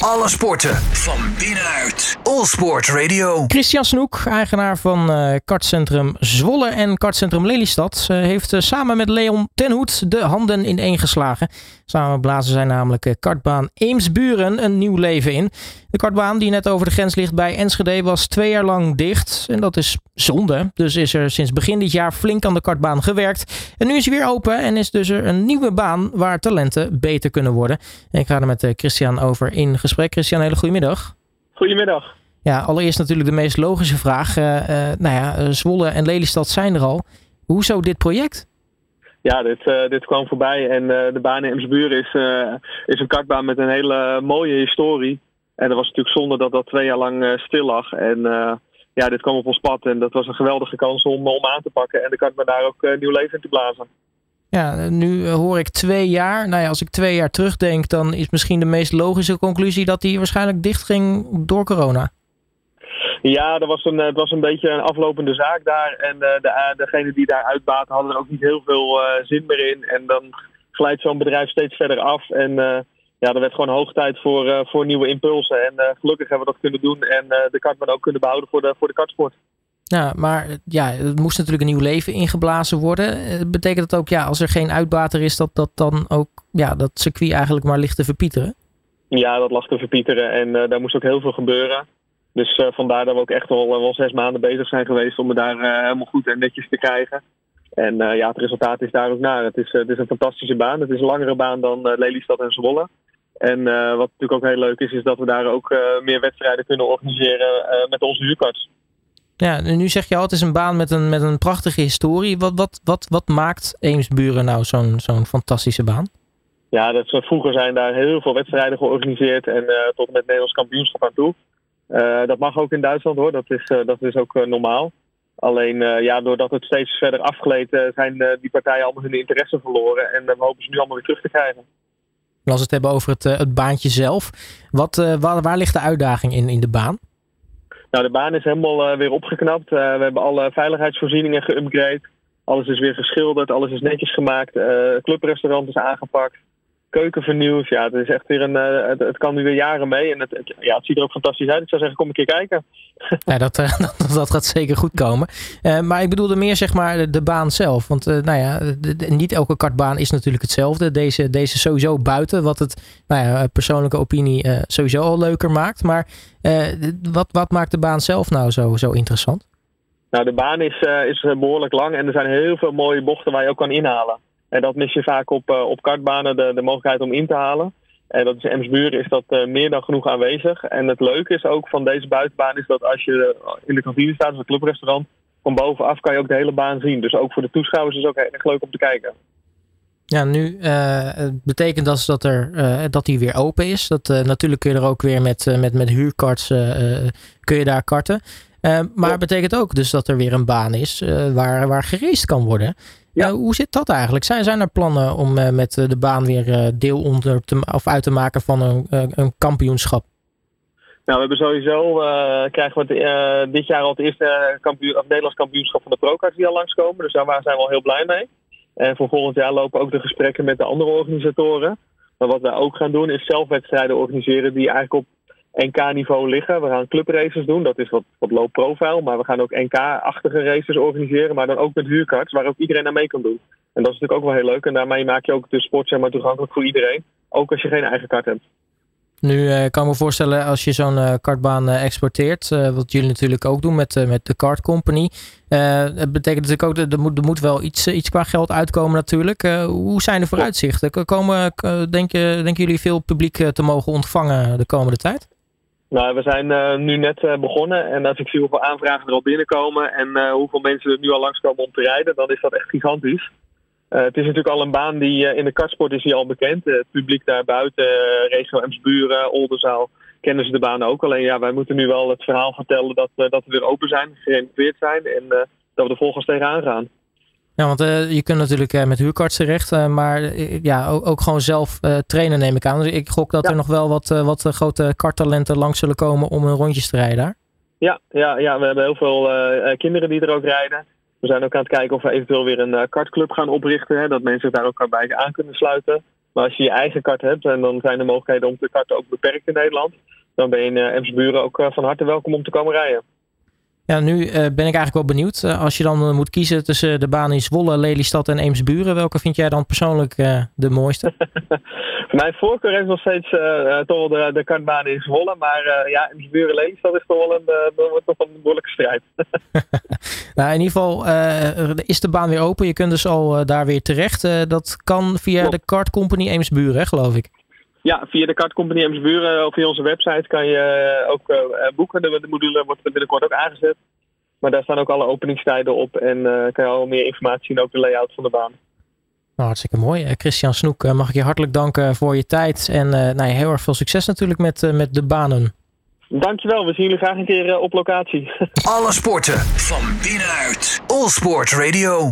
Alle sporten van binnenuit. All Sport Radio. Christian Snoek, eigenaar van uh, kartcentrum Zwolle en kartcentrum Lelystad, uh, heeft uh, samen met Leon Tenhoed de handen ineen geslagen. Samen blazen zij namelijk kartbaan Eemsburen een nieuw leven in. De kartbaan die net over de grens ligt bij Enschede was twee jaar lang dicht. En dat is zonde. Dus is er sinds begin dit jaar flink aan de kartbaan gewerkt. En nu is hij weer open en is dus er een nieuwe baan waar talenten beter kunnen worden. En ik ga er met Christian over in gesprek. Christian, hele goedemiddag. Goedemiddag. Ja, allereerst natuurlijk de meest logische vraag. Uh, uh, nou ja, Zwolle en Lelystad zijn er al. Hoezo dit project? Ja, dit, uh, dit kwam voorbij en de baan in Emsbuur is, is een kartbaan met een hele mooie historie. En dat was natuurlijk zonde dat dat twee jaar lang stil lag. En ja, dit kwam op ons pad en dat was een geweldige kans om, om aan te pakken. En de kartbaan daar ook nieuw leven in te blazen. Ja, nu hoor ik twee jaar. Nou ja, als ik twee jaar terugdenk, dan is misschien de meest logische conclusie dat die waarschijnlijk dicht ging door corona. Ja, dat was een, het was een beetje een aflopende zaak daar. En uh, de, degene die daar uitbaten hadden er ook niet heel veel zin meer in. En dan glijdt zo'n bedrijf steeds verder af. En ja, er werd gewoon hoog tijd voor, voor nieuwe impulsen. En gelukkig hebben we dat kunnen doen. En de kartman ook kunnen behouden voor de, voor de kartsport. Ja, maar ja, het moest natuurlijk een nieuw leven ingeblazen worden. Betekent dat ook, ja, als er geen uitbater is, dat dat dan ook ja, dat circuit eigenlijk maar ligt te verpieteren? Ja, dat lag te verpieteren. En daar moest ook heel veel gebeuren. Dus uh, vandaar dat we ook echt wel, wel zes maanden bezig zijn geweest om het daar helemaal goed en netjes te krijgen. En ja, het resultaat is daar ook naar. Het is, het is een fantastische baan. Het is een langere baan dan Lelystad en Zwolle. En wat natuurlijk ook heel leuk is, is dat we daar ook meer wedstrijden kunnen organiseren met onze huurkarts. Ja, nu zeg je al, het is een baan met een, met een prachtige historie. Wat, wat, wat, wat maakt Eemsburen nou zo'n zo'n fantastische baan? Ja, dat, vroeger zijn daar heel veel wedstrijden georganiseerd en tot en met Nederlands kampioenschap aan toe. Uh, dat mag ook in Duitsland hoor, dat is, uh, dat is ook normaal. Alleen ja, doordat het steeds verder afgleed, zijn die partijen allemaal hun interesse verloren. En we hopen ze nu allemaal weer terug te krijgen. Als we het hebben over het, het baantje zelf, wat, waar, waar, ligt de uitdaging in, in de baan? Nou, de baan is helemaal weer opgeknapt. we hebben alle veiligheidsvoorzieningen geüpgrade. Alles is weer geschilderd, alles is netjes gemaakt. clubrestaurant is aangepakt keuken vernieuwd. Ja, het is echt weer een. Uh, het, het, kan nu weer jaren mee. En het, het, ja, het ziet er ook fantastisch uit. Ik zou zeggen, kom een keer kijken. Ja, dat, uh, dat, gaat zeker goed komen. Uh, maar ik bedoelde meer zeg maar de baan zelf. Want nou ja, de, de, niet elke kartbaan is natuurlijk hetzelfde. Deze, deze sowieso buiten. Wat het, nou ja, persoonlijke opinie sowieso al leuker maakt. Maar wat, wat maakt de baan zelf nou zo, zo interessant? Nou, de baan is, is behoorlijk lang. En er zijn heel veel mooie bochten waar je ook kan inhalen. En dat mis je vaak op, uh, op kartbanen, de, de mogelijkheid om in te halen. En dat is in Emsburen is dat uh, meer dan genoeg aanwezig. En het leuke is ook van deze buitenbaan is dat als je in de kantine staat, of een clubrestaurant, van bovenaf kan je ook de hele baan zien. Dus ook voor de toeschouwers is het ook erg leuk om te kijken. Ja, nu betekent dat dat, er, dat die weer open is. Dat, natuurlijk kun je er ook weer met, met, met huurkarts kun je daar karten. Maar het betekent ook dus dat er weer een baan is waar, waar gereest kan worden. Ja. hoe zit dat eigenlijk? Zijn, zijn er plannen om met de baan weer deel onder te, of uit te maken van een, een kampioenschap? Nou, we hebben sowieso, krijgen we dit jaar al het eerste kampioen, of Nederlands kampioenschap van de Procard die al langskomen. Dus daar zijn we al heel blij mee. En voor volgend jaar lopen ook de gesprekken met de andere organisatoren. Maar wat wij ook gaan doen is zelfwedstrijden organiseren die eigenlijk op NK-niveau liggen. We gaan clubraces doen, dat is wat, wat low profile. Maar we gaan ook NK-achtige races organiseren, maar dan ook met huurkarts, waar ook iedereen aan mee kan doen. En dat is natuurlijk ook wel heel leuk. En daarmee maak je ook de sport toegankelijk voor iedereen. Ook als je geen eigen kart hebt. Nu uh, kan ik me voorstellen, als je zo'n uh, kartbaan uh, exporteert, wat jullie natuurlijk ook doen met, met de Kart Company. het betekent natuurlijk ook dat er moet, er moet wel iets, iets qua geld uitkomen natuurlijk. hoe zijn de vooruitzichten? Komen, denk, denken jullie veel publiek te mogen ontvangen de komende tijd? Nou, we zijn uh, nu net uh, begonnen en als ik zie hoeveel aanvragen er al binnenkomen en hoeveel mensen er nu al langskomen om te rijden, dan is dat echt gigantisch. het is natuurlijk al een baan die in de kartsport is die al bekend. het publiek daar buiten, regio Emsburen, Oldenzaal, kennen ze de baan ook. Alleen ja, wij moeten nu wel het verhaal vertellen dat, dat we weer open zijn, gerenoveerd zijn en dat we er volgens tegenaan gaan. Ja, want uh, je kunt natuurlijk uh, met huurkarts terecht, uh, maar ja, ook, ook, gewoon zelf trainen neem ik aan. Dus ik gok dat er nog wel wat, wat grote karttalenten langs zullen komen om een rondjes te rijden daar. Ja, ja, ja we hebben heel veel kinderen die er ook rijden. We zijn ook aan het kijken of we eventueel weer een kartclub gaan oprichten. Hè, dat mensen zich daar ook bij aan kunnen sluiten. Maar als je je eigen kart hebt en dan zijn de mogelijkheden om te karten ook beperkt in Nederland, dan ben je in uh, Emsburen ook van harte welkom om te komen rijden. Ja, nu ben ik eigenlijk wel benieuwd. als je dan moet kiezen tussen de baan in Zwolle, Lelystad en Eemsburen, welke vind jij dan persoonlijk de mooiste? Mijn voorkeur is nog steeds toch de, de kartbaan in Zwolle. Maar ja, in Buren Lelystad is toch wel een, toch een behoorlijke strijd. nou, in ieder geval is de baan weer open. Je kunt dus al daar weer terecht. dat kan via de Kart Company Eemsburen, geloof ik. Ja, via de Kart Company Eemsburen of via onze website kan je ook boeken. De, de module wordt binnenkort ook aangezet. Maar daar staan ook alle openingstijden op en kan je al meer informatie zien, ook de layout van de baan. Nou, hartstikke mooi. Uh, Christian Snoek, uh, mag ik je hartelijk danken voor je tijd. En uh, nou, heel erg veel succes natuurlijk met, met de banen. Dankjewel, we zien jullie graag een keer op locatie. Alle sporten van binnenuit. All Sport Radio.